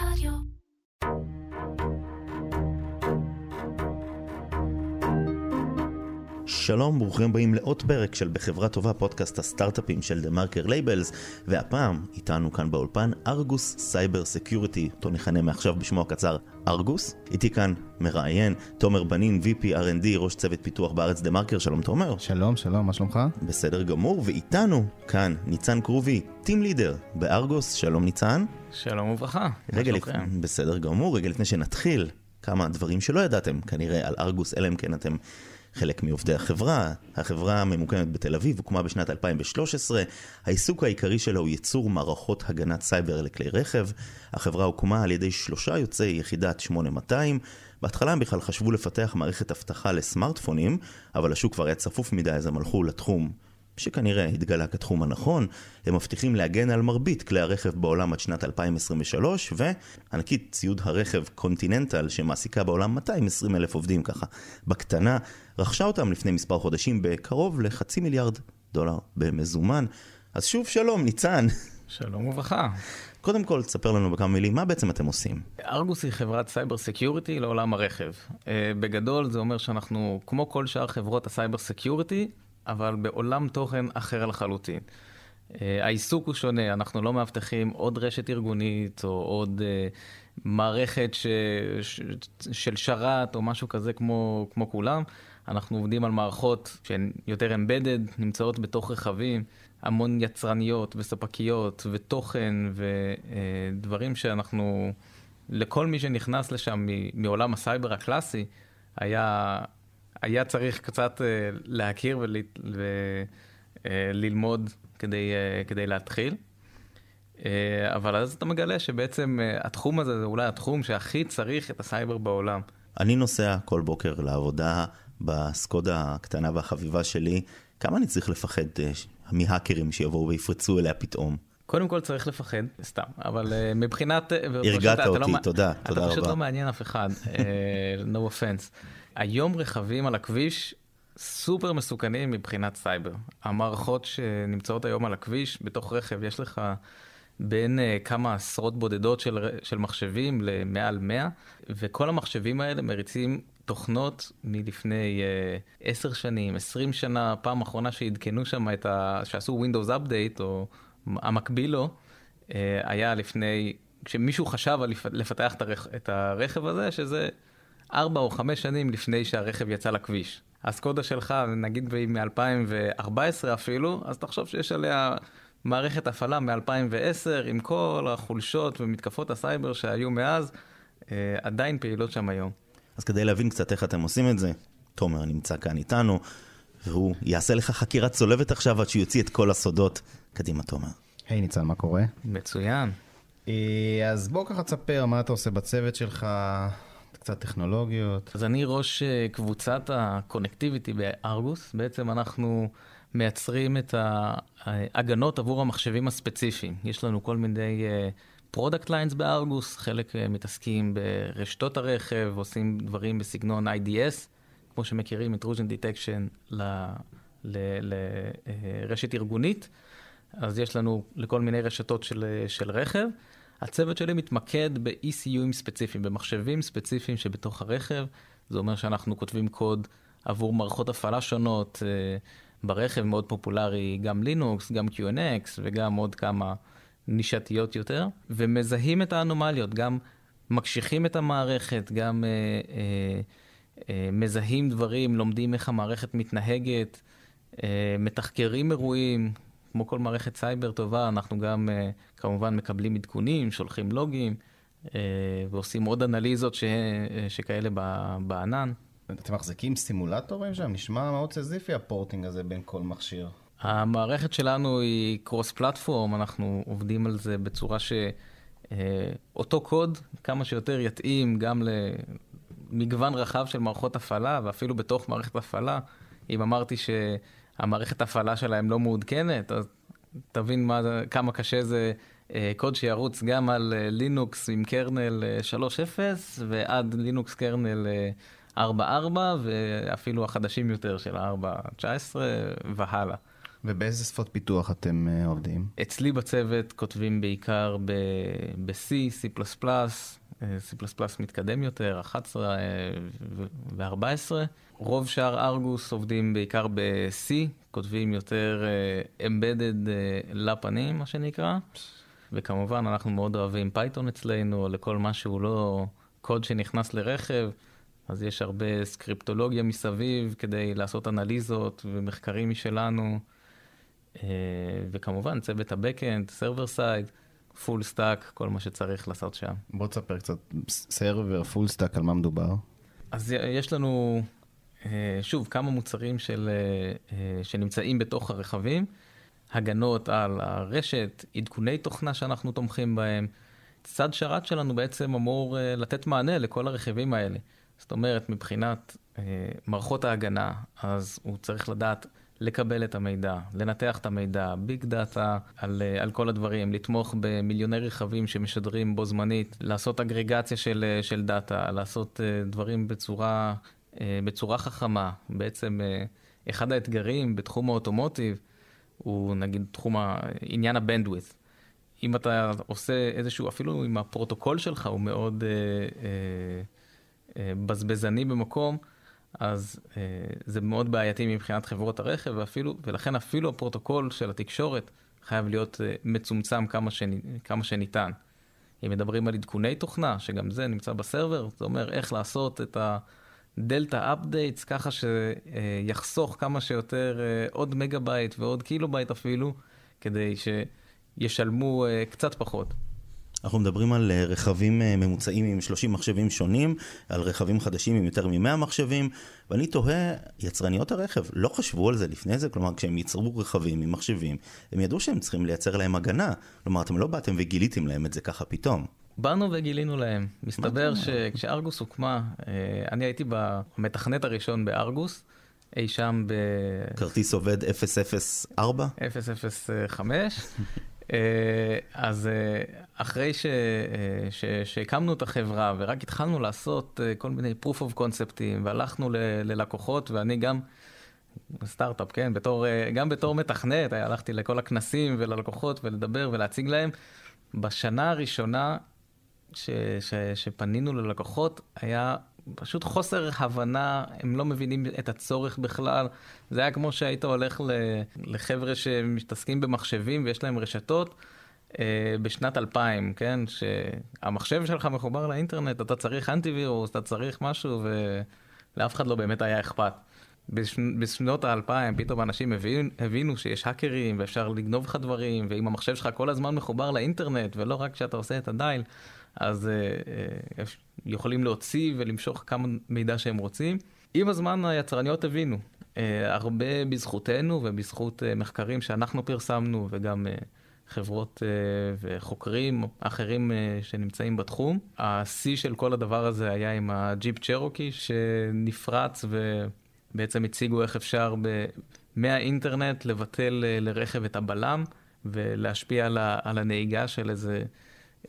Radio. שלום, ברוכים הבאים לעוד פרק של בחברה טובה, פודקאסט הסטארט-אפים של דה מרקר לייבלס, והפעם איתנו כאן באולפן ארגוס Cyber Security, אותו נכנה מעכשיו בשמו הקצר ארגוס. איתי כאן מראיין תומר בנין, VP R&D, ראש צוות פיתוח בארץ דה מרקר, שלום תומר. שלום, שלום, מה שלומך? בסדר גמור, ואיתנו כאן ניצן קרובי, team leader בארגוס, שלום ניצן. שלום וברכה. רגע, מה לפ... שלומכם? בסדר גמור, רגע לפני שנתחיל, כמה דברים שלא ידעתם כנראה על ארגוס, אלא אם כן אתם חלק מעובדי החברה. החברה ממוקמת בתל אביב, הוקמה בשנת 2013. העיסוק העיקרי שלה הוא ייצור מערכות הגנת סייבר לכלי רכב. החברה הוקמה על ידי שלושה יוצאי יחידת 8200. בהתחלה הם בכלל חשבו לפתח מערכת אבטחה לסמארטפונים, אבל השוק כבר היה צפוף מדי, אז הם הלכו לתחום שכנראה התגלה כתחום הנכון, הם מבטיחים להגן על מרבית כלי הרכב בעולם עד שנת 2023, וענקית ציוד הרכב קונטיננטל, שמעסיקה בעולם 220 אלף עובדים ככה, בקטנה, רכשה אותם לפני מספר חודשים בקרוב לחצי מיליארד דולר במזומן. אז שוב שלום, ניצן. שלום וברכה. קודם כל, תספר לנו בכמה מילים, מה בעצם אתם עושים? ארגוס היא חברת cyber security לעולם הרכב. אה, בגדול זה אומר שאנחנו, כמו כל שאר חברות ה cyber security, אבל בעולם תוכן אחר לחלוטין. אה, העיסוק הוא שונה, אנחנו לא מאבטחים עוד רשת ארגונית או עוד אה, מערכת ש... ש... של שרת או משהו כזה כמו, כמו כולם. אנחנו עובדים על מערכות שהן יותר אמבדד, נמצאות בתוך רכבים, המון יצרניות וספקיות ותוכן ודברים שאנחנו, לכל מי שנכנס לשם מעולם הסייבר הקלאסי, היה, היה צריך קצת אה, להכיר וללמוד כדי, אה, כדי להתחיל. אה, אבל אז אתה מגלה שבעצם אה, התחום הזה זה אולי התחום שהכי צריך את הסייבר בעולם. אני נוסע כל בוקר לעבודה בסקודה הקטנה והחביבה שלי. כמה אני צריך לפחד אה, מהאקרים שיבואו ויפרצו אליה פתאום? קודם כל צריך לפחד, סתם, אבל מבחינת... אה, פשוט הרגעת אתה לא אותי, מע- תודה, אתה תודה פשוט רבה. לא מעניין אף אחד, no offense. היום רכבים על הכביש סופר מסוכנים מבחינת סייבר. המערכות שנמצאות היום על הכביש, בתוך רכב יש לך בין uh, כמה עשרות בודדות של, של מחשבים למעל 100, וכל המחשבים האלה מריצים תוכנות מלפני uh, 10 שנים, 20 שנה, פעם אחרונה שעדכנו שם את ה... שעשו Windows Update, או המקביל לו, אה, היה לפני, כשמישהו חשב על לפ- לפתח. את הרכב הזה, שזה ארבע או חמש שנים לפני שהרכב יצא לכביש. הסקודה שלך, נגיד והיא מ-2014 אפילו, אז תחשוב שיש עליה מערכת הפעלה מ-2010, עם כל החולשות ומתקפות הסייבר שהיו מאז, אה, עדיין פעילות שם היום. אז כדי להבין קצת איך אתם עושים את זה, תומר נמצא כאן איתנו, והוא יעשה לך חקירה צולבת עכשיו עד שהוא יוציא את כל הסודות. קדימה, תומר. היי ניצן, מה קורה? מצוין. אה, אז בוא ככה תספר מה אתה עושה בצוות שלך, קצת טכנולוגיות. אז אני ראש אה, קבוצת ה connectivity בארגוס. בעצם אנחנו מייצרים את ההגנות עבור המחשבים הספציפיים. יש לנו כל מיני product lines בארגוס, חלק אה, מתעסקים ברשתות הרכב, עושים דברים בסגנון IDS, כמו שמכירים intrusion detection לרשת ארגונית. אז יש לנו לכל מיני רשתות של, אה, של רכב. הצוות שלי מתמקד ב-ECUים ספציפיים, במחשבים ספציפיים שבתוך הרכב. זה אומר שאנחנו כותבים קוד עבור מערכות הפעלה שונות אה, ברכב, מאוד פופולרי, גם לינוקס, גם QNX וגם עוד כמה נישתיות יותר, ומזהים את האנומליות, גם מקשיחים את המערכת, גם אה, אה, אה, מזהים דברים, לומדים איך המערכת מתנהגת, אה, מתחקרים אירועים, כמו כל מערכת סייבר טובה, אנחנו גם אה, כמובן מקבלים עדכונים, שולחים לוגים אה, ועושים עוד אנליזות ש, אה, שכאלה בענן. אתם מחזיקים סימולטורים שם? נשמע מאוד סיזיפי ה porting הזה בין כל מכשיר. המערכת שלנו היא cross platform, אנחנו עובדים על זה בצורה שאותו קוד כמה שיותר יתאים גם למגוון רחב של מערכות הפעלה, ואפילו בתוך מערכת הפעלה, אם אמרתי שהמערכת הפעלה שלהם לא מעודכנת, אז תבין מה, כמה קשה זה אה, קוד שירוץ גם על אה, לינוקס עם קרנל אה, 3.0 ועד לינוקס קרנל אה, 4.4 ואפילו החדשים יותר של ה-4.19 והלאה. ובאיזה שפות פיתוח אתם עובדים? אצלי בצוות כותבים בעיקר ב-C, C++, C++ מתקדם יותר, 11 ו-14. רוב שאר ארגוס עובדים בעיקר ב-C, כותבים יותר uh, embedded uh, לפנים, מה שנקרא. וכמובן, אנחנו מאוד אוהבים Python אצלנו, לכל מה שהוא לא קוד שנכנס לרכב, אז יש הרבה סקריפטולוגיה מסביב כדי לעשות אנליזות ומחקרים משלנו. אה, וכמובן, צוות ה-Backend, Server Side, full stack, כל מה שצריך לעשות שם. בוא תספר קצת, server, full stack, על מה מדובר? אז יש לנו, שוב, כמה מוצרים של, אה, שנמצאים בתוך הרכבים. הגנות על הרשת, עדכוני תוכנה שאנחנו תומכים בהם. צד שרת שלנו בעצם אמור לתת מענה לכל הרכיבים האלה. זאת אומרת, מבחינת מערכות ההגנה, אז הוא צריך לדעת לקבל את המידע, לנתח את המידע, big data על, על כל הדברים, לתמוך במיליוני רכבים שמשדרים בו זמנית, לעשות אגרגציה של, של data, לעשות דברים בצורה, בצורה חכמה. בעצם uh, אחד האתגרים בתחום ה automotive, הוא נגיד תחום עניין ה bandwidth. אם אתה עושה איזשהו, אפילו אם הפרוטוקול שלך הוא מאוד אה, אה, אה, בזבזני במקום, אז אה, זה מאוד בעייתי מבחינת חברות הרכב, ואפילו, ולכן אפילו הפרוטוקול של התקשורת חייב להיות אה, מצומצם כמה, שני, כמה שניתן. אם מדברים על עדכוני תוכנה, שגם זה נמצא ב server, זה אומר איך לעשות את ה... delta updates, ככה שיחסוך כמה שיותר אה, עוד מגה בייט ועוד קילו בייט אפילו, כדי שישלמו אה, קצת פחות. אנחנו מדברים על אה, רכבים ממוצעים עם 30 מחשבים שונים, על רכבים חדשים עם יותר מ-100 מחשבים, ואני תוהה, יצרניות הרכב לא חשבו על זה לפני זה? כלומר, כשהם ייצרו רכבים עם מחשבים, הם ידעו שהם צריכים לייצר להם הגנה. כלומר, אתם לא באתם וגיליתם להם את זה ככה פתאום. באנו וגילינו להם. מסתבר שכשארגוס הוקמה, אה, אני הייתי במתכנת הראשון בארגוס, אי שם ב... כרטיס עובד 004? 005. אה, אז אה, אחרי שהקמנו את החברה ורק התחלנו לעשות כל מיני proof of conceptים והלכנו ללקוחות ואני גם סטארט-אפ, כן, בתור, גם בתור מתכנת, הלכתי לכל הכנסים וללקוחות ולדבר ולהציג להם. בשנה הראשונה ש, ש, שפנינו ללקוחות היה פשוט חוסר הבנה, הם לא מבינים את הצורך בכלל. זה היה כמו שהיית הולך לחבר'ה שמתעסקים במחשבים ויש להם רשתות. אה, בשנת 2000, כן? שהמחשב שלך מחובר לאינטרנט, אתה צריך אנטיווירוס, אתה צריך משהו, ולאף אחד לא באמת היה אכפת. בשנות האלפיים פתאום אנשים הבינו, הבינו שיש האקרים ואפשר לגנוב לך דברים, ואם המחשב שלך כל הזמן מחובר לאינטרנט, ולא רק כשאתה עושה את הדייל, אז uh, uh, יכולים להוציא ולמשוך כמה מידע שהם רוצים. עם הזמן היצרניות הבינו, uh, הרבה בזכותנו ובזכות uh, מחקרים שאנחנו פרסמנו וגם uh, חברות uh, וחוקרים אחרים uh, שנמצאים בתחום. השיא של כל הדבר הזה היה עם הג'יפ צ'רוקי שנפרץ ובעצם הציגו איך אפשר ב... מהאינטרנט לבטל לרכב את הבלם ולהשפיע על, ה... על הנהיגה של איזה...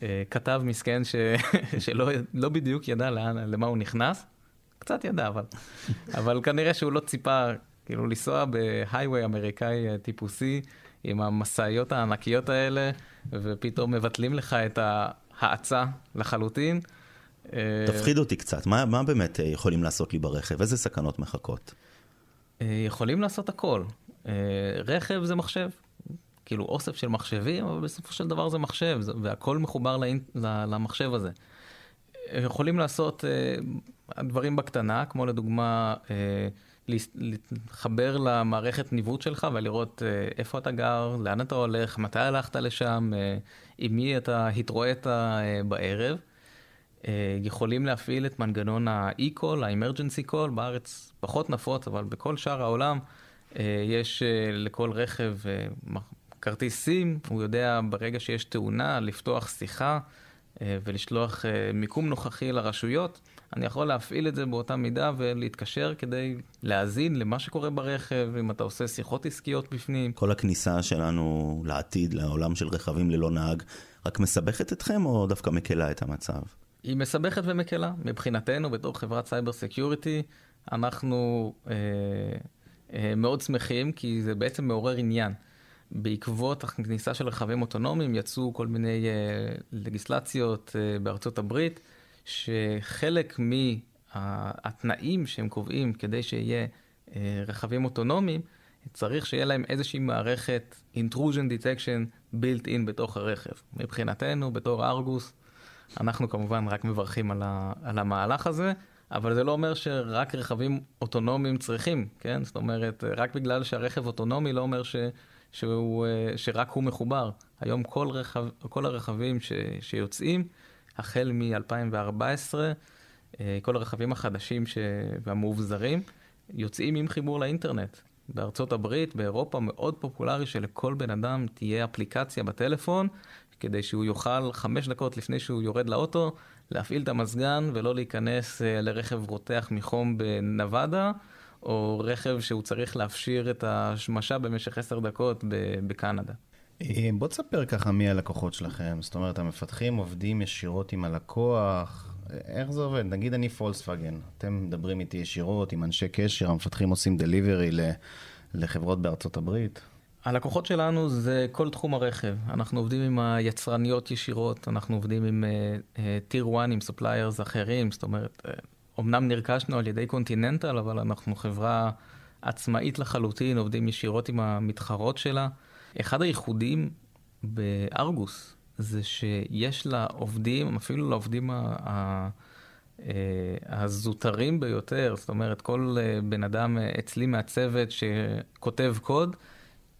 אה, כתב מסכן ש... שלא לא בדיוק ידע לאן, למה הוא נכנס. קצת ידע, אבל, אבל כנראה שהוא לא ציפה, כאילו, לנסוע בהייווי אמריקאי אה, טיפוסי עם המשאיות הענקיות האלה, ופתאום מבטלים לך את ההאצה לחלוטין. אה, תפחיד אותי קצת, מה, מה באמת יכולים לעשות לי ברכב? איזה סכנות מחכות? יכולים לעשות הכל. רכב זה מחשב, כאילו אוסף של מחשבים, אבל בסופו של דבר זה מחשב, והכל מחובר למחשב הזה. יכולים לעשות uh, דברים בקטנה, כמו לדוגמה uh, להתחבר למערכת ניווט שלך ולראות uh, איפה אתה גר, לאן אתה הולך, מתי הלכת לשם, uh, עם מי אתה התרועית uh, בערב. Uh, יכולים להפעיל את מנגנון ה-e-call, ה-emergency call, בארץ פחות נפוץ, אבל בכל שאר העולם uh, יש uh, לכל רכב uh, כרטיס סים, הוא יודע ברגע שיש תאונה לפתוח שיחה אה, ולשלוח אה, מיקום נוכחי לרשויות. אני יכול להפעיל את זה באותה מידה ולהתקשר כדי להאזין למה שקורה ברכב, אם אתה עושה שיחות עסקיות בפנים. כל הכניסה שלנו לעתיד, לעולם של רכבים ללא נהג, רק מסבכת אתכם או דווקא מקלה את המצב? היא מסבכת ומקלה. מבחינתנו, בתור חברת cyber security, אנחנו אה, מאוד שמחים, כי זה בעצם מעורר עניין. בעקבות הכניסה של רכבים אוטונומיים יצאו כל מיני לגיסלציות בארצות הברית, שחלק מהתנאים שהם קובעים כדי שיהיה רכבים אוטונומיים, צריך שיהיה להם איזושהי מערכת intrusion detection built in בתוך הרכב. מבחינתנו, בתור ארגוס, אנחנו כמובן רק מברכים על, ה, על המהלך הזה, אבל זה לא אומר שרק רכבים אוטונומיים צריכים, כן? זאת אומרת, רק בגלל שהרכב אוטונומי לא אומר ש, שהוא, שרק הוא מחובר. היום כל, רכב, כל הרכבים ש, שיוצאים, החל מ-2014, כל הרכבים החדשים ש... והמאובזרים, יוצאים עם חיבור לאינטרנט. בארצות הברית, באירופה, מאוד פופולרי שלכל בן אדם תהיה אפליקציה בטלפון, כדי שהוא יוכל חמש דקות לפני שהוא יורד לאוטו, להפעיל את המזגן ולא להיכנס אה, לרכב רותח מחום בנבדה, או רכב שהוא צריך להפשיר את השמשה במשך עשר דקות בקנדה. אה, בוא תספר ככה מי הלקוחות שלכם. זאת אומרת, המפתחים עובדים ישירות עם הלקוח, איך זה עובד? נגיד אני פולקסווגן, אתם מדברים איתי ישירות עם אנשי קשר, המפתחים עושים דליברי לחברות בארצות הברית. הלקוחות שלנו זה כל תחום הרכב. אנחנו עובדים עם היצרניות ישירות, אנחנו עובדים עם טיר uh, 1, עם suppliers אחרים, זאת אומרת, uh, אמנם נרכשנו על ידי קונטיננטל, אבל אנחנו חברה עצמאית לחלוטין, עובדים ישירות עם המתחרות שלה. אחד הייחודים בארגוס זה שיש לעובדים, אפילו לעובדים ה... אה, הזוטרים ביותר, זאת אומרת, כל אה, בן אדם אה, אצלי מהצוות שכותב קוד,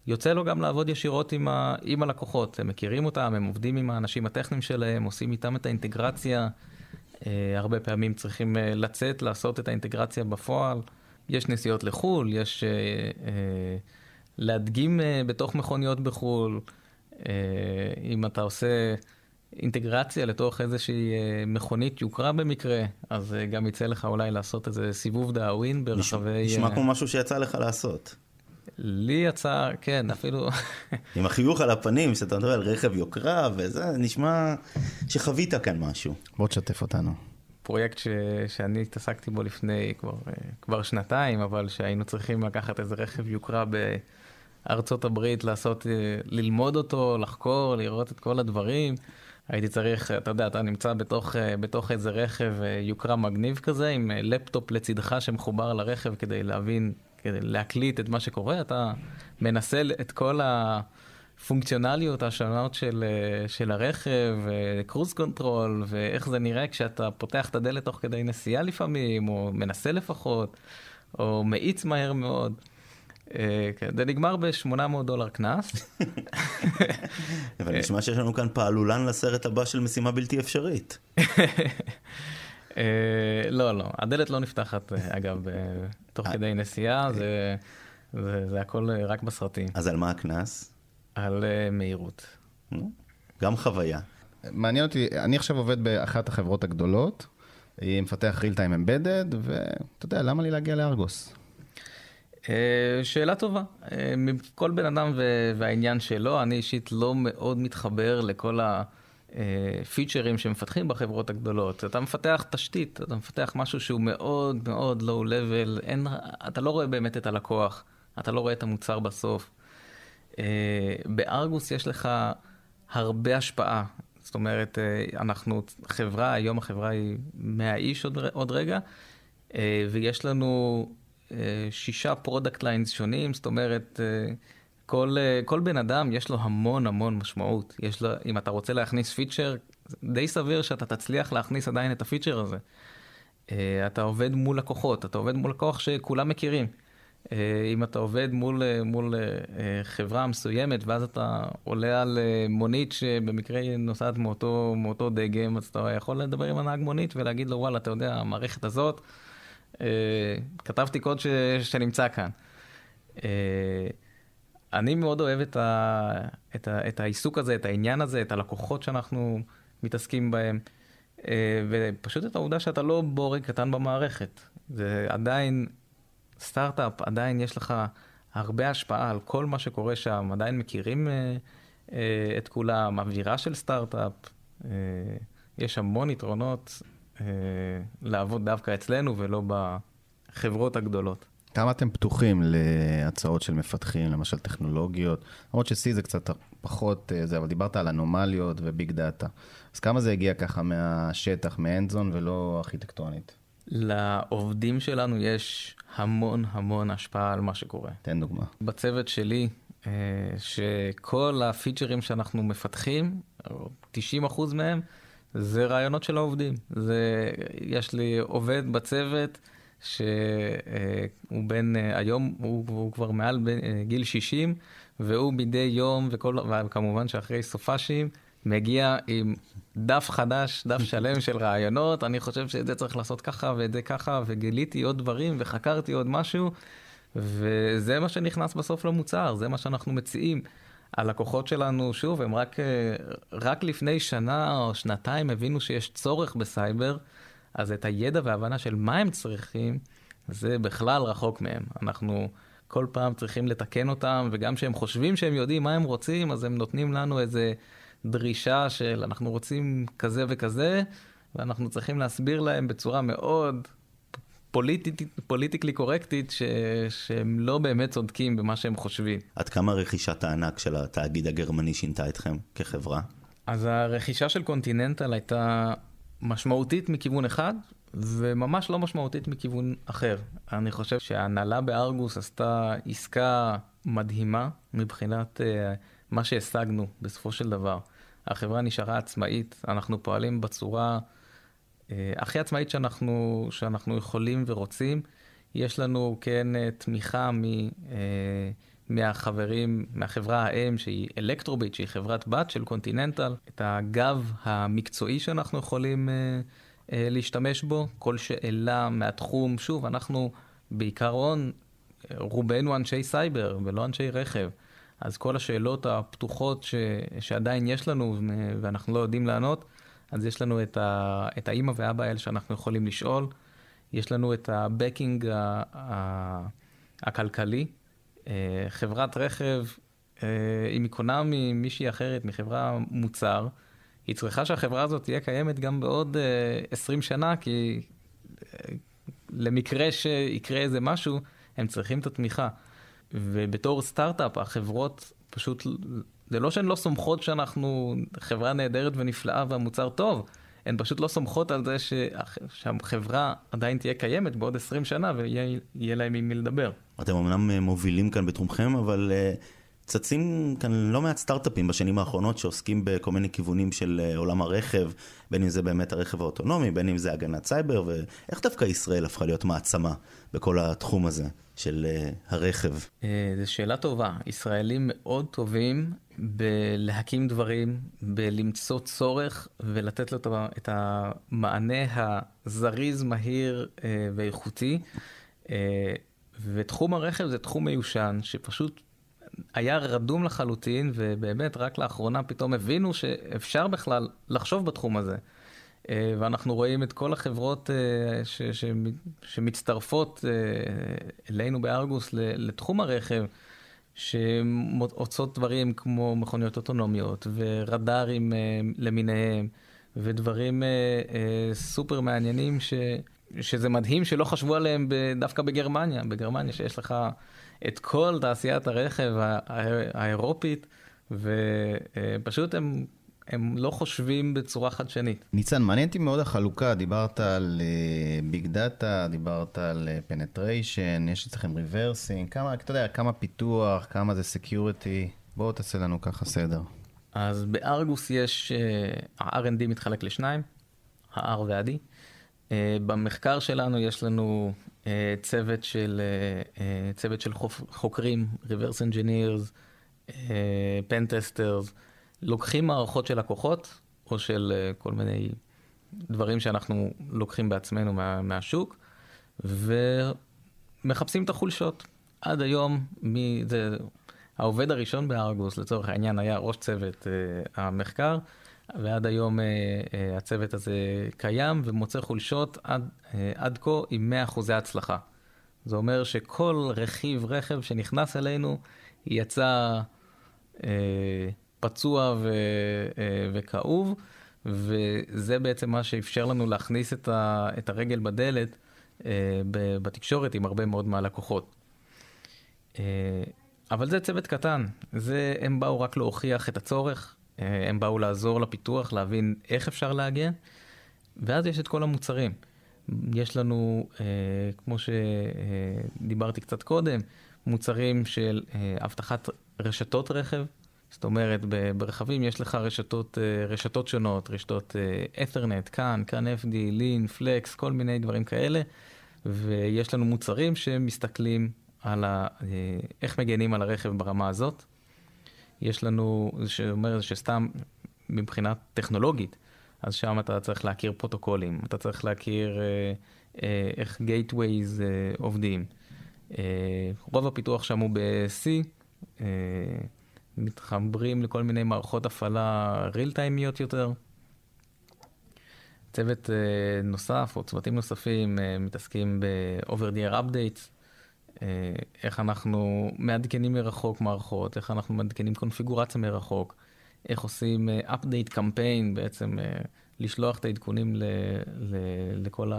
יוצא לו גם לעבוד ישירות עם, ה, עם הלקוחות. הם מכירים אותם, הם עובדים עם האנשים הטכניים שלהם, עושים איתם את האינטגרציה. הרבה פעמים צריכים לצאת, לעשות את האינטגרציה בפועל. יש נסיעות לחו"ל, יש להדגים בתוך מכוניות בחו"ל. אה, אם אתה עושה אינטגרציה לתוך איזושהי אה, מכונית יוקרה במקרה, אז אה, גם יצא לך אולי לעשות איזה סיבוב דאווין ברחבי... נשמע כמו משהו שיצא לך לעשות. לי יצא, כן, אפילו... עם החיוך על הפנים, שאתה מדבר על רכב יוקרה וזה, נשמע שחווית כאן משהו. בוא תשתף אותנו. פרויקט ש... שאני התעסקתי בו לפני כבר, כבר שנתיים, אבל שהיינו צריכים לקחת איזה רכב יוקרה ב... ארצות הברית לעשות, אה, ללמוד אותו, לחקור, לראות את כל הדברים. הייתי צריך, אתה יודע, אתה נמצא בתוך, אה, בתוך איזה רכב אה, יוקרה מגניב כזה, עם לפטופ לצדך שמחובר לרכב כדי להבין, כדי להקליט את מה שקורה, אתה מנסה את כל הפונקציונליות השונות של, של הרכב, cruise control, ואיך זה נראה כשאתה פותח את הדלת תוך כדי נסיעה לפעמים, או מנסה לפחות, או מאיץ מהר מאוד. אה, כן, זה נגמר ב-800 דולר קנס. אבל נשמע שיש לנו כאן פעלולן לסרט הבא של משימה בלתי אפשרית. אה, לא, לא, הדלת לא נפתחת, אה, אגב, תוך כדי נסיעה, זה הכל רק בסרטים. אז על מה הקנס? על מהירות. גם חוויה. מעניין אותי, אני עכשיו עובד באחת החברות הגדולות, היא מפתח real time embedded, ואתה יודע, למה לי להגיע לארגוס? אה, שאלה טובה. אה, כל בן אדם והעניין שלו, אני אישית לא מאוד מתחבר לכל הפיצ'רים שמפתחים בחברות הגדולות. אתה מפתח תשתית, אתה מפתח משהו שהוא מאוד מאוד low level, אתה לא רואה באמת את הלקוח, אתה לא רואה את המוצר בסוף. אה, בארגוס יש לך הרבה השפעה. זאת אומרת, אנחנו חברה, היום החברה היא 100 איש עוד, עוד רגע, ויש לנו שישה product lines שונים, זאת אומרת, אה, כל, אה, כל בן אדם יש לו המון המון משמעות. יש לו, אם אתה רוצה להכניס פיצ'ר, די סביר שאתה תצליח להכניס עדיין את הפיצ'ר הזה. אה, אתה עובד מול לקוחות, אתה עובד מול לקוח שכולם מכירים. אם אתה עובד מול, מול חברה מסוימת, ואז אתה עולה על מונית שבמקרה נוסעת מאותו, מאותו דגם, אז אתה יכול לדבר עם הנהג מונית ולהגיד לו, וואלה, אתה יודע, המערכת הזאת, אה, כתבתי קוד ש, שנמצא כאן. אה, אני מאוד אוהב את, ה, את, ה, את העיסוק הזה, את העניין הזה, את הלקוחות שאנחנו מתעסקים בהם, אה, ופשוט את העובדה שאתה לא בורג קטן במערכת. זה עדיין סטארט-אפ, עדיין יש לך הרבה השפעה על כל מה שקורה שם, עדיין מכירים את כולם, אווירה של סטארט-אפ, יש המון יתרונות. אה, לעבוד דווקא אצלנו ולא בחברות הגדולות. כמה אתם פתוחים להצעות של מפתחים, למשל טכנולוגיות? למרות ש-C זה קצת פחות אה, זה, אבל דיברת על אנומליות וביג דאטה. אז כמה זה הגיע ככה מהשטח, מאנדזון ולא ארכיטקטונית? לעובדים שלנו יש המון המון השפעה על מה שקורה. תן דוגמה. בצוות שלי, אה, שכל הפיצ'רים שאנחנו מפתחים, 90% מהם, זה רעיונות של העובדים. זה, יש לי עובד בצוות שהוא בן, אה, היום הוא, הוא כבר מעל אה, גיל 60, והוא מדי יום, וכל, וכמובן שאחרי סופאשים, מגיע עם דף חדש, דף שלם של רעיונות, אני חושב שאת זה צריך לעשות ככה ואת זה ככה, וגיליתי עוד דברים וחקרתי עוד משהו, וזה מה שנכנס בסוף למוצר, זה מה שאנחנו מציעים. הלקוחות שלנו, שוב, הם רק, רק לפני שנה או שנתיים הבינו שיש צורך בסייבר, אז את הידע וההבנה של מה הם צריכים, זה בכלל רחוק מהם. אנחנו כל פעם צריכים לתקן אותם, וגם כשהם חושבים שהם יודעים מה הם רוצים, אז הם נותנים לנו איזה דרישה של אנחנו רוצים כזה וכזה, ואנחנו צריכים להסביר להם בצורה מאוד politically correct ית, ש... שהם לא באמת צודקים במה שהם חושבים. עד כמה רכישת הענק של התאגיד הגרמני שינתה אתכם כחברה? אז הרכישה של קונטיננטל הייתה משמעותית מכיוון אחד, וממש לא משמעותית מכיוון אחר. אני חושב שההנהלה בארגוס עשתה עסקה מדהימה מבחינת uh, מה שהשגנו בסופו של דבר. החברה נשארה עצמאית, אנחנו פועלים בצורה uh, הכי עצמאית שאנחנו, שאנחנו יכולים ורוצים. יש לנו כן uh, תמיכה מ, uh, מהחברים, מהחברה האם שהיא אלקטרוביט, שהיא חברת בת של קונטיננטל, את הגב המקצועי שאנחנו יכולים uh, uh, להשתמש בו, כל שאלה מהתחום, שוב, אנחנו בעיקרון, רובנו אנשי סייבר ולא אנשי רכב. אז כל השאלות הפתוחות ש, שעדיין יש לנו ואנחנו לא יודעים לענות, אז יש לנו את, ה, את האימא והאבא האלה שאנחנו יכולים לשאול. יש לנו את הבקינג הכלכלי. אה, חברת רכב, אם היא קונה ממישהי אחרת, מחברה מוצר, היא צריכה שהחברה הזאת תהיה קיימת גם בעוד 20 אה, שנה, כי אה, למקרה שיקרה איזה משהו, הם צריכים את התמיכה. ובתור סטארט-אפ, החברות פשוט, זה לא שהן לא סומכות שאנחנו חברה נהדרת ונפלאה והמוצר טוב, הן פשוט לא סומכות על זה שהחברה עדיין תהיה קיימת בעוד 20 שנה ויהיה להם עם מי לדבר. אתם אמנם מובילים כאן בתחומכם, אבל אה, צצים כאן לא מעט סטארט-אפים בשנים האחרונות שעוסקים בכל מיני כיוונים של אה, עולם הרכב, בין אם זה באמת הרכב האוטונומי, בין אם זה הגנת סייבר, ואיך דווקא ישראל הפכה להיות מעצמה בכל התחום הזה של הרכב? זו שאלה טובה. ישראלים מאוד טובים בלהקים דברים, בלמצוא צורך ולתת לו את המענה הזריז, מהיר ואיכותי. ותחום הרכב זה תחום מיושן, שפשוט היה רדום לחלוטין, ובאמת רק לאחרונה פתאום הבינו שאפשר בכלל לחשוב בתחום הזה. אה, ואנחנו רואים את כל החברות אה, ש, ש, שמצטרפות אה, אלינו בארגוס לתחום הרכב, שעושות דברים כמו מכוניות אוטונומיות ורדארים למיניהם, ודברים סופר מעניינים ש... שזה מדהים שלא חשבו עליהם דווקא בגרמניה. בגרמניה שיש לך את כל תעשיית הרכב האירופית, ופשוט הם, הם לא חושבים בצורה חדשנית. ניצן, מעניין אותי מאוד החלוקה, דיברת על big data, דיברת על penetration, uh, יש אצלכם reversing, כמה, אתה יודע, כמה פיתוח, כמה זה security, בואו תעשה לנו ככה סדר. אז בארגוס יש, ה-R&D מתחלק לשניים, ה-R וה-D. אה, במחקר שלנו יש לנו אה, צוות של, אה, צוות של חוקרים, reverse engineers, pen testers, לוקחים מערכות של לקוחות או של כל מיני דברים שאנחנו לוקחים בעצמנו מה, מהשוק ומחפשים את החולשות. עד היום, מי, זה, העובד הראשון בארגוס לצורך העניין היה ראש צוות המחקר. ועד היום אה, אה, הצוות הזה קיים ומוצא חולשות עד, אה, עד כה עם 100% הצלחה. זה אומר שכל רכיב רכב שנכנס אלינו יצא אה, פצוע ו, אה, וכאוב, וזה בעצם מה שאפשר לנו להכניס את, ה, את הרגל בדלת בתקשורת עם הרבה מאוד מהלקוחות. אבל זה צוות קטן, זה, הם באו רק להוכיח את הצורך, הם באו לעזור לפיתוח, להבין איך אפשר להגיע, ואז יש את כל המוצרים. יש לנו, כמו שדיברתי קצת קודם, מוצרים של אבטחת רשתות רכב, זאת אומרת, ברכבים יש לך רשתות, אה, רשתות שונות, רשתות את'רנט, כאן, כאן FD, לין, פלקס, כל מיני דברים כאלה, ויש לנו מוצרים שמסתכלים על ה, אה, איך מגנים על הרכב ברמה הזאת. יש לנו, זה שאומר שסתם מבחינה טכנולוגית, אז שם אתה צריך להכיר פרוטוקולים, אתה צריך להכיר אה, אה, איך גייטווייז אה, עובדים. אה, רוב הפיתוח שם הוא ב-C. אה, מתחברים לכל מיני מערכות הפעלה ריל טיימיות יותר. צוות uh, נוסף או צוותים נוספים מתעסקים ב-over the updates, איך אנחנו מעדכנים מרחוק מערכות, איך אנחנו מעדכנים קונפיגורציה מרחוק, איך עושים uh, update campaign, בעצם uh, לשלוח את העדכונים ל- ל- לכל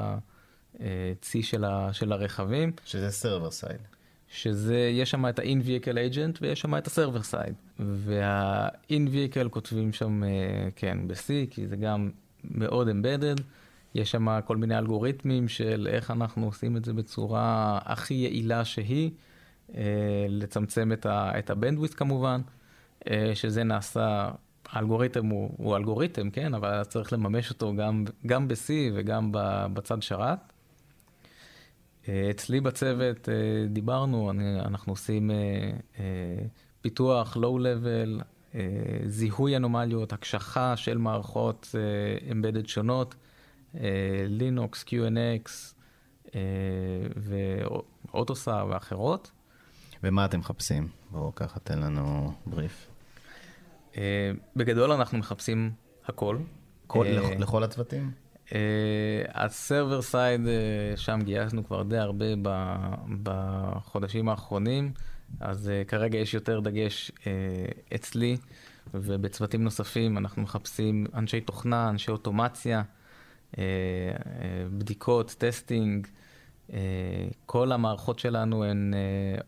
הצי של, ה- של הרכבים. שזה server side. שזה, יש שם את ה-in-vehicle agent ויש שם את ה-server side. וה-in-vehicle כותבים שם, אה, כן, ב-C, כי זה גם מאוד embedded. יש שם כל מיני אלגוריתמים של איך אנחנו עושים את זה בצורה הכי יעילה שהיא, אה, לצמצם את ה-bandwidth כמובן, אה, שזה נעשה, האלגוריתם הוא, הוא אלגוריתם, כן, אבל צריך לממש אותו גם, גם ב-C וגם בצד שרת. אה, אצלי בצוות דיברנו, אני, אנחנו עושים פיתוח לואו-לבל, זיהוי אנומליות, הקשחה של מערכות אמבדד שונות, לינוקס, QNX ואוטוסה ואחרות. ומה אתם מחפשים? בואו ככה תן לנו בריף. בגדול אנחנו מחפשים הכל. כל, לכל הצוותים? ה server side, שם גייסנו כבר די הרבה בחודשים האחרונים, אז כרגע יש יותר דגש אצלי, ובצוותים נוספים אנחנו מחפשים אנשי תוכנה, אנשי אוטומציה, בדיקות, testing. Uh, כל המערכות שלנו הן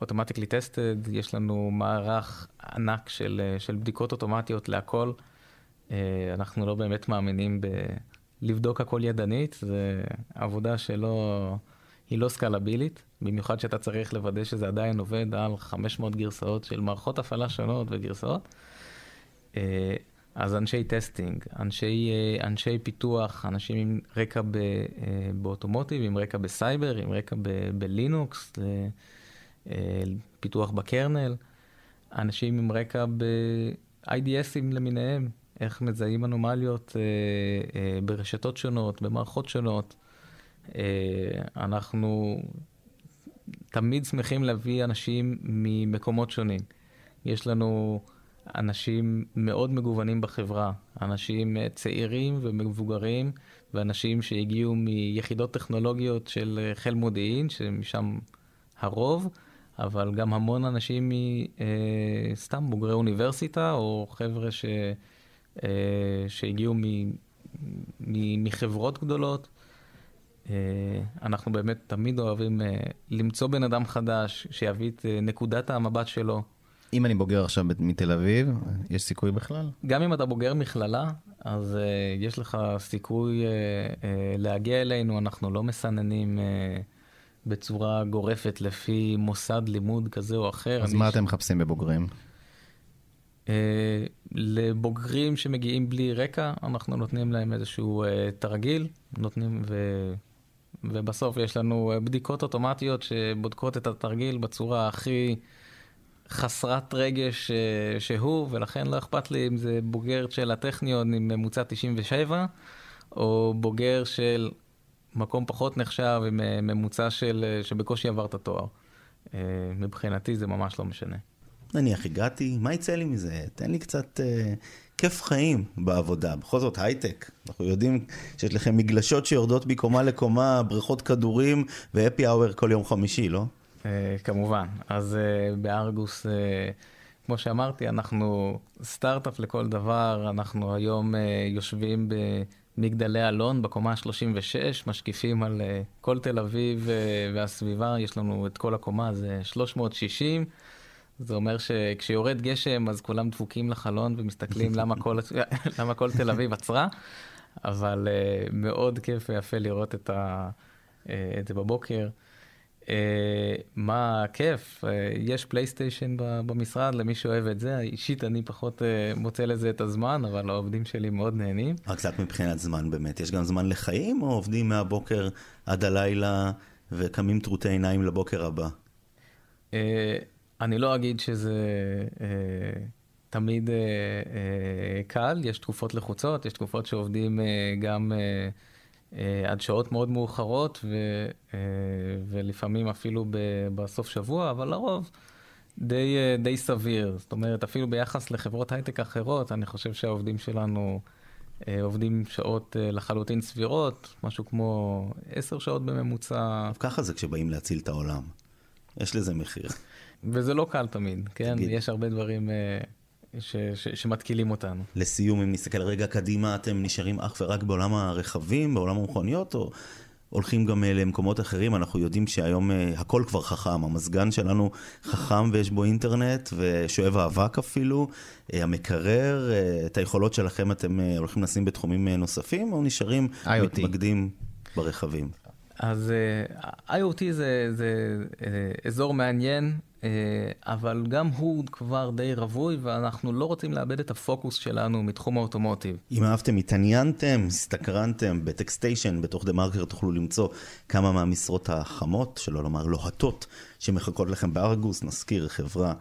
automatically tested, יש לנו מערך ענק של, של בדיקות אוטומטיות להכל. אנחנו לא באמת מאמינים ב... לבדוק הכל ידנית, זה עבודה שלא, היא לא סקלבילית, במיוחד שאתה צריך לוודא שזה עדיין עובד על 500 גרסאות של מערכות הפעלה שונות וגרסאות. אה, אז אנשי testing, אנשי, אה, אנשי פיתוח, אנשים עם רקע ב, אה, באוטומוטיב, עם רקע בסייבר, עם רקע ב, בלינוקס, פיתוח בקרנל, אנשים עם רקע ב-IDSים למיניהם, איך מזהים אנומליות אה, אה, ברשתות שונות, במערכות שונות. אה, אנחנו תמיד שמחים להביא אנשים ממקומות שונים. יש לנו אנשים מאוד מגוונים בחברה, אנשים צעירים ומבוגרים, ואנשים שהגיעו מיחידות טכנולוגיות של אה, חיל מודיעין, שמשם הרוב, אבל גם המון אנשים מסתם אה, בוגרי אוניברסיטה, או חבר'ה ש... אה, שהגיעו מחברות גדולות. אנחנו באמת תמיד אוהבים למצוא בן אדם חדש שיביא את נקודת המבט שלו. אם אני בוגר עכשיו מתל אביב, יש סיכוי בכלל? גם אם אתה בוגר מכללה, אז uh, יש לך סיכוי uh, uh, להגיע אלינו, אנחנו לא מסננים uh, בצורה גורפת לפי מוסד לימוד כזה או אחר. אז מה ש... אתם מחפשים בבוגרים? אה, לבוגרים שמגיעים בלי רקע, אנחנו נותנים להם איזשהו אה, תרגיל, נותנים ו... ובסוף יש לנו בדיקות אוטומטיות שבודקות את התרגיל בצורה הכי חסרת רגש שהוא, ולכן לא אכפת לי אם זה בוגר של הטכניון עם ממוצע 97, או בוגר של מקום פחות נחשב עם ממוצע של, שבקושי עבר את התואר. מבחינתי זה ממש לא משנה. נניח הגעתי, מה יצא לי מזה? תן לי קצת אה, כיף חיים בעבודה. בכל זאת הייטק, אנחנו יודעים שיש לכם מגלשות שיורדות מקומה לקומה, בריכות כדורים והפי אאואר כל יום חמישי, לא? אה, כמובן. אז אה, בארגוס, אה, כמו שאמרתי, אנחנו סטארט-אפ לכל דבר, אנחנו היום יושבים מגדלי אלון בקומה ה-36, משקיפים על כל תל אביב והסביבה, יש לנו את כל הקומה, זה 360. זה אומר שכשיורד גשם אז כולם דפוקים לחלון ומסתכלים למה כל, למה כל תל אביב עצרה, אבל uh, מאוד כיף ויפה לראות את, ה, uh, את זה בבוקר. Uh, מה כיף, uh, יש פלייסטיישן במשרד למי שאוהב את זה, אישית אני פחות uh, מוצא לזה את הזמן, אבל העובדים שלי מאוד נהנים. רק קצת מבחינת זמן באמת, יש גם זמן לחיים או עובדים מהבוקר עד הלילה וקמים טרוטי עיניים לבוקר הבא? Uh, אני לא אגיד שזה uh, תמיד uh, uh, קל, יש תקופות לחוצות, יש תקופות שעובדים uh, גם... אה, עד שעות מאוד מאוחרות, ו, אה, ולפעמים אפילו בסוף שבוע, אבל לרוב די, אה, די סביר. זאת אומרת, אפילו ביחס לחברות הייטק אחרות, אני חושב שהעובדים שלנו עובדים שעות לחלוטין סבירות, משהו כמו עשר שעות בממוצע. ככה זה כשבאים להציל את העולם. יש לזה מחיר. וזה לא קל תמיד, כן? תגיד. יש הרבה דברים ש, ש, שמתקילים אותנו. לסיום, אם נסתכל רגע קדימה, אתם נשארים אך ורק בעולם הרכבים, בעולם המכוניות, או הולכים גם אה, למקומות אחרים? אנחנו יודעים שהיום אה, הכל כבר חכם, המזגן שלנו חכם ויש בו אינטרנט, ושואב האבק אפילו, אה, המקרר, את היכולות שלכם אתם הולכים לשים בתחומים נוספים, או נשארים IoT. מתמקדים ברכבים? אז uh, IoT זה, זה uh, אזור מעניין, אבל גם הוא כבר די רווי, ואנחנו לא רוצים לאבד את הפוקוס שלנו מתחום האוטומוטיב. אם אהבתם, התעניינתם, הסתקרנתם, בטקסטיישן, בתוך דה מרקר תוכלו למצוא כמה מהמשרות החמות, שלא לומר לוהטות, שמחכות לכם בארגוס. נזכיר, חברה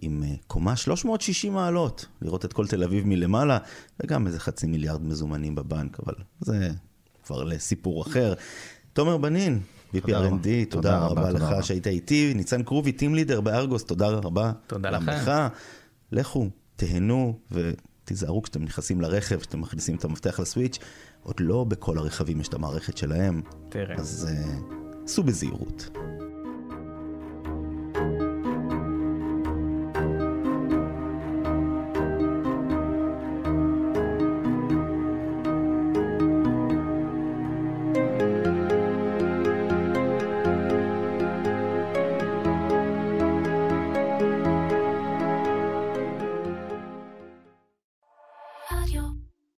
עם קומה 360 מעלות, לראות את כל תל אביב מלמעלה, וגם איזה חצי מיליארד מזומנים בבנק, אבל זה כבר לסיפור אחר. תומר בנין, VPRND, תודה, תודה רבה לך שהיית איתי. ניצן קרובי, טים לידר בארגוס, תודה רבה. תודה לכם. לך. לכו, תהנו ותיזהרו כשאתם נכנסים לרכב, כשאתם מכניסים את המפתח לסוויץ'. עוד לא בכל הרכבים יש את המערכת שלהם. תראה. אז uh, סעו בזהירות.